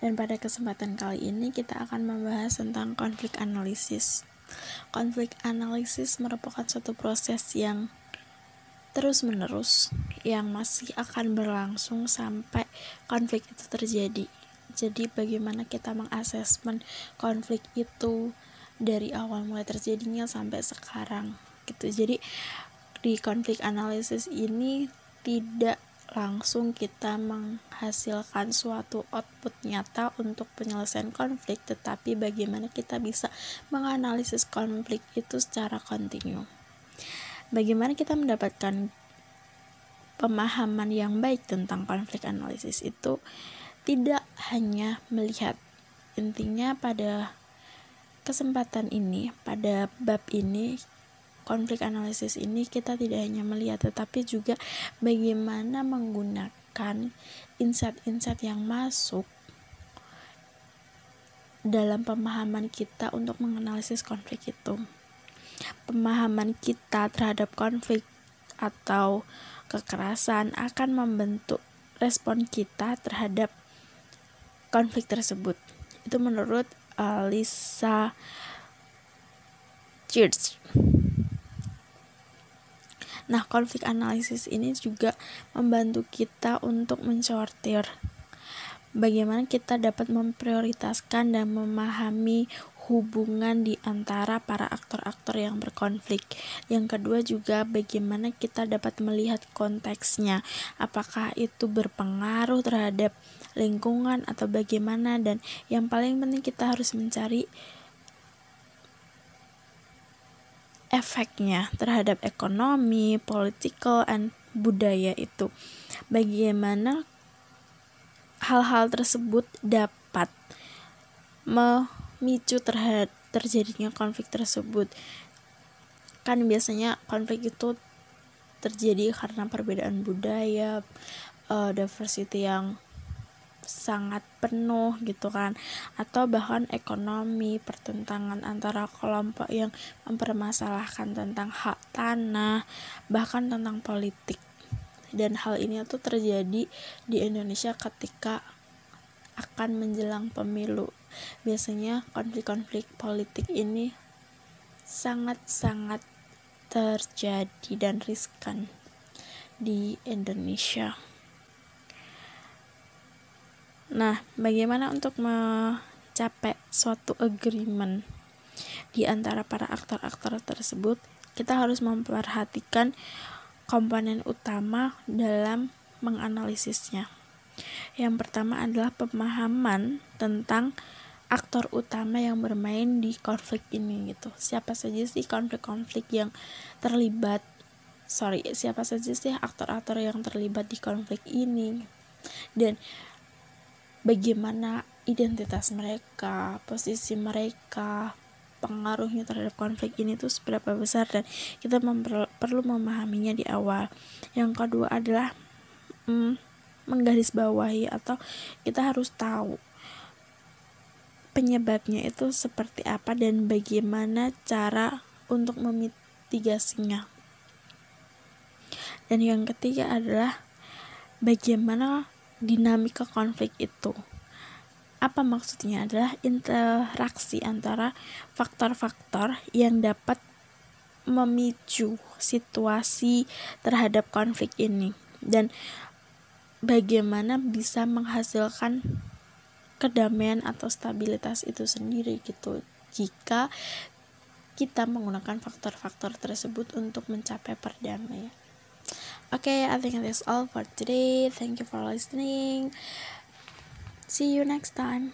Dan pada kesempatan kali ini kita akan membahas tentang konflik analisis. Konflik analisis merupakan suatu proses yang terus-menerus yang masih akan berlangsung sampai konflik itu terjadi. Jadi bagaimana kita mengasesmen konflik itu dari awal mulai terjadinya sampai sekarang gitu. Jadi di konflik analisis ini tidak langsung kita menghasilkan suatu output nyata untuk penyelesaian konflik, tetapi bagaimana kita bisa menganalisis konflik itu secara kontinu. Bagaimana kita mendapatkan pemahaman yang baik tentang konflik analisis itu tidak hanya melihat intinya pada kesempatan ini, pada bab ini konflik analisis ini kita tidak hanya melihat tetapi juga bagaimana menggunakan insight-insight yang masuk dalam pemahaman kita untuk menganalisis konflik itu. Pemahaman kita terhadap konflik atau kekerasan akan membentuk respon kita terhadap konflik tersebut. Itu menurut uh, Lisa Church. Nah, konflik analisis ini juga membantu kita untuk mensortir bagaimana kita dapat memprioritaskan dan memahami hubungan di antara para aktor-aktor yang berkonflik. Yang kedua juga bagaimana kita dapat melihat konteksnya. Apakah itu berpengaruh terhadap lingkungan atau bagaimana dan yang paling penting kita harus mencari efeknya terhadap ekonomi, political, and budaya itu. Bagaimana hal-hal tersebut dapat memicu terhadap terjadinya konflik tersebut. Kan biasanya konflik itu terjadi karena perbedaan budaya, uh, diversity yang sangat penuh gitu kan. Atau bahkan ekonomi pertentangan antara kelompok yang mempermasalahkan tentang hak tanah bahkan tentang politik. Dan hal ini tuh terjadi di Indonesia ketika akan menjelang pemilu. Biasanya konflik-konflik politik ini sangat-sangat terjadi dan riskan di Indonesia. Nah, bagaimana untuk mencapai suatu agreement di antara para aktor-aktor tersebut? Kita harus memperhatikan komponen utama dalam menganalisisnya. Yang pertama adalah pemahaman tentang aktor utama yang bermain di konflik ini gitu. Siapa saja sih konflik-konflik yang terlibat? Sorry, siapa saja sih aktor-aktor yang terlibat di konflik ini? Dan bagaimana identitas mereka, posisi mereka, pengaruhnya terhadap konflik ini tuh seberapa besar dan kita perlu memahaminya di awal. Yang kedua adalah mm, menggarisbawahi atau kita harus tahu penyebabnya itu seperti apa dan bagaimana cara untuk memitigasinya. Dan yang ketiga adalah bagaimana dinamika konflik itu. Apa maksudnya adalah interaksi antara faktor-faktor yang dapat memicu situasi terhadap konflik ini dan bagaimana bisa menghasilkan kedamaian atau stabilitas itu sendiri gitu jika kita menggunakan faktor-faktor tersebut untuk mencapai perdamaian. Okay, I think that's all for today. Thank you for listening. See you next time.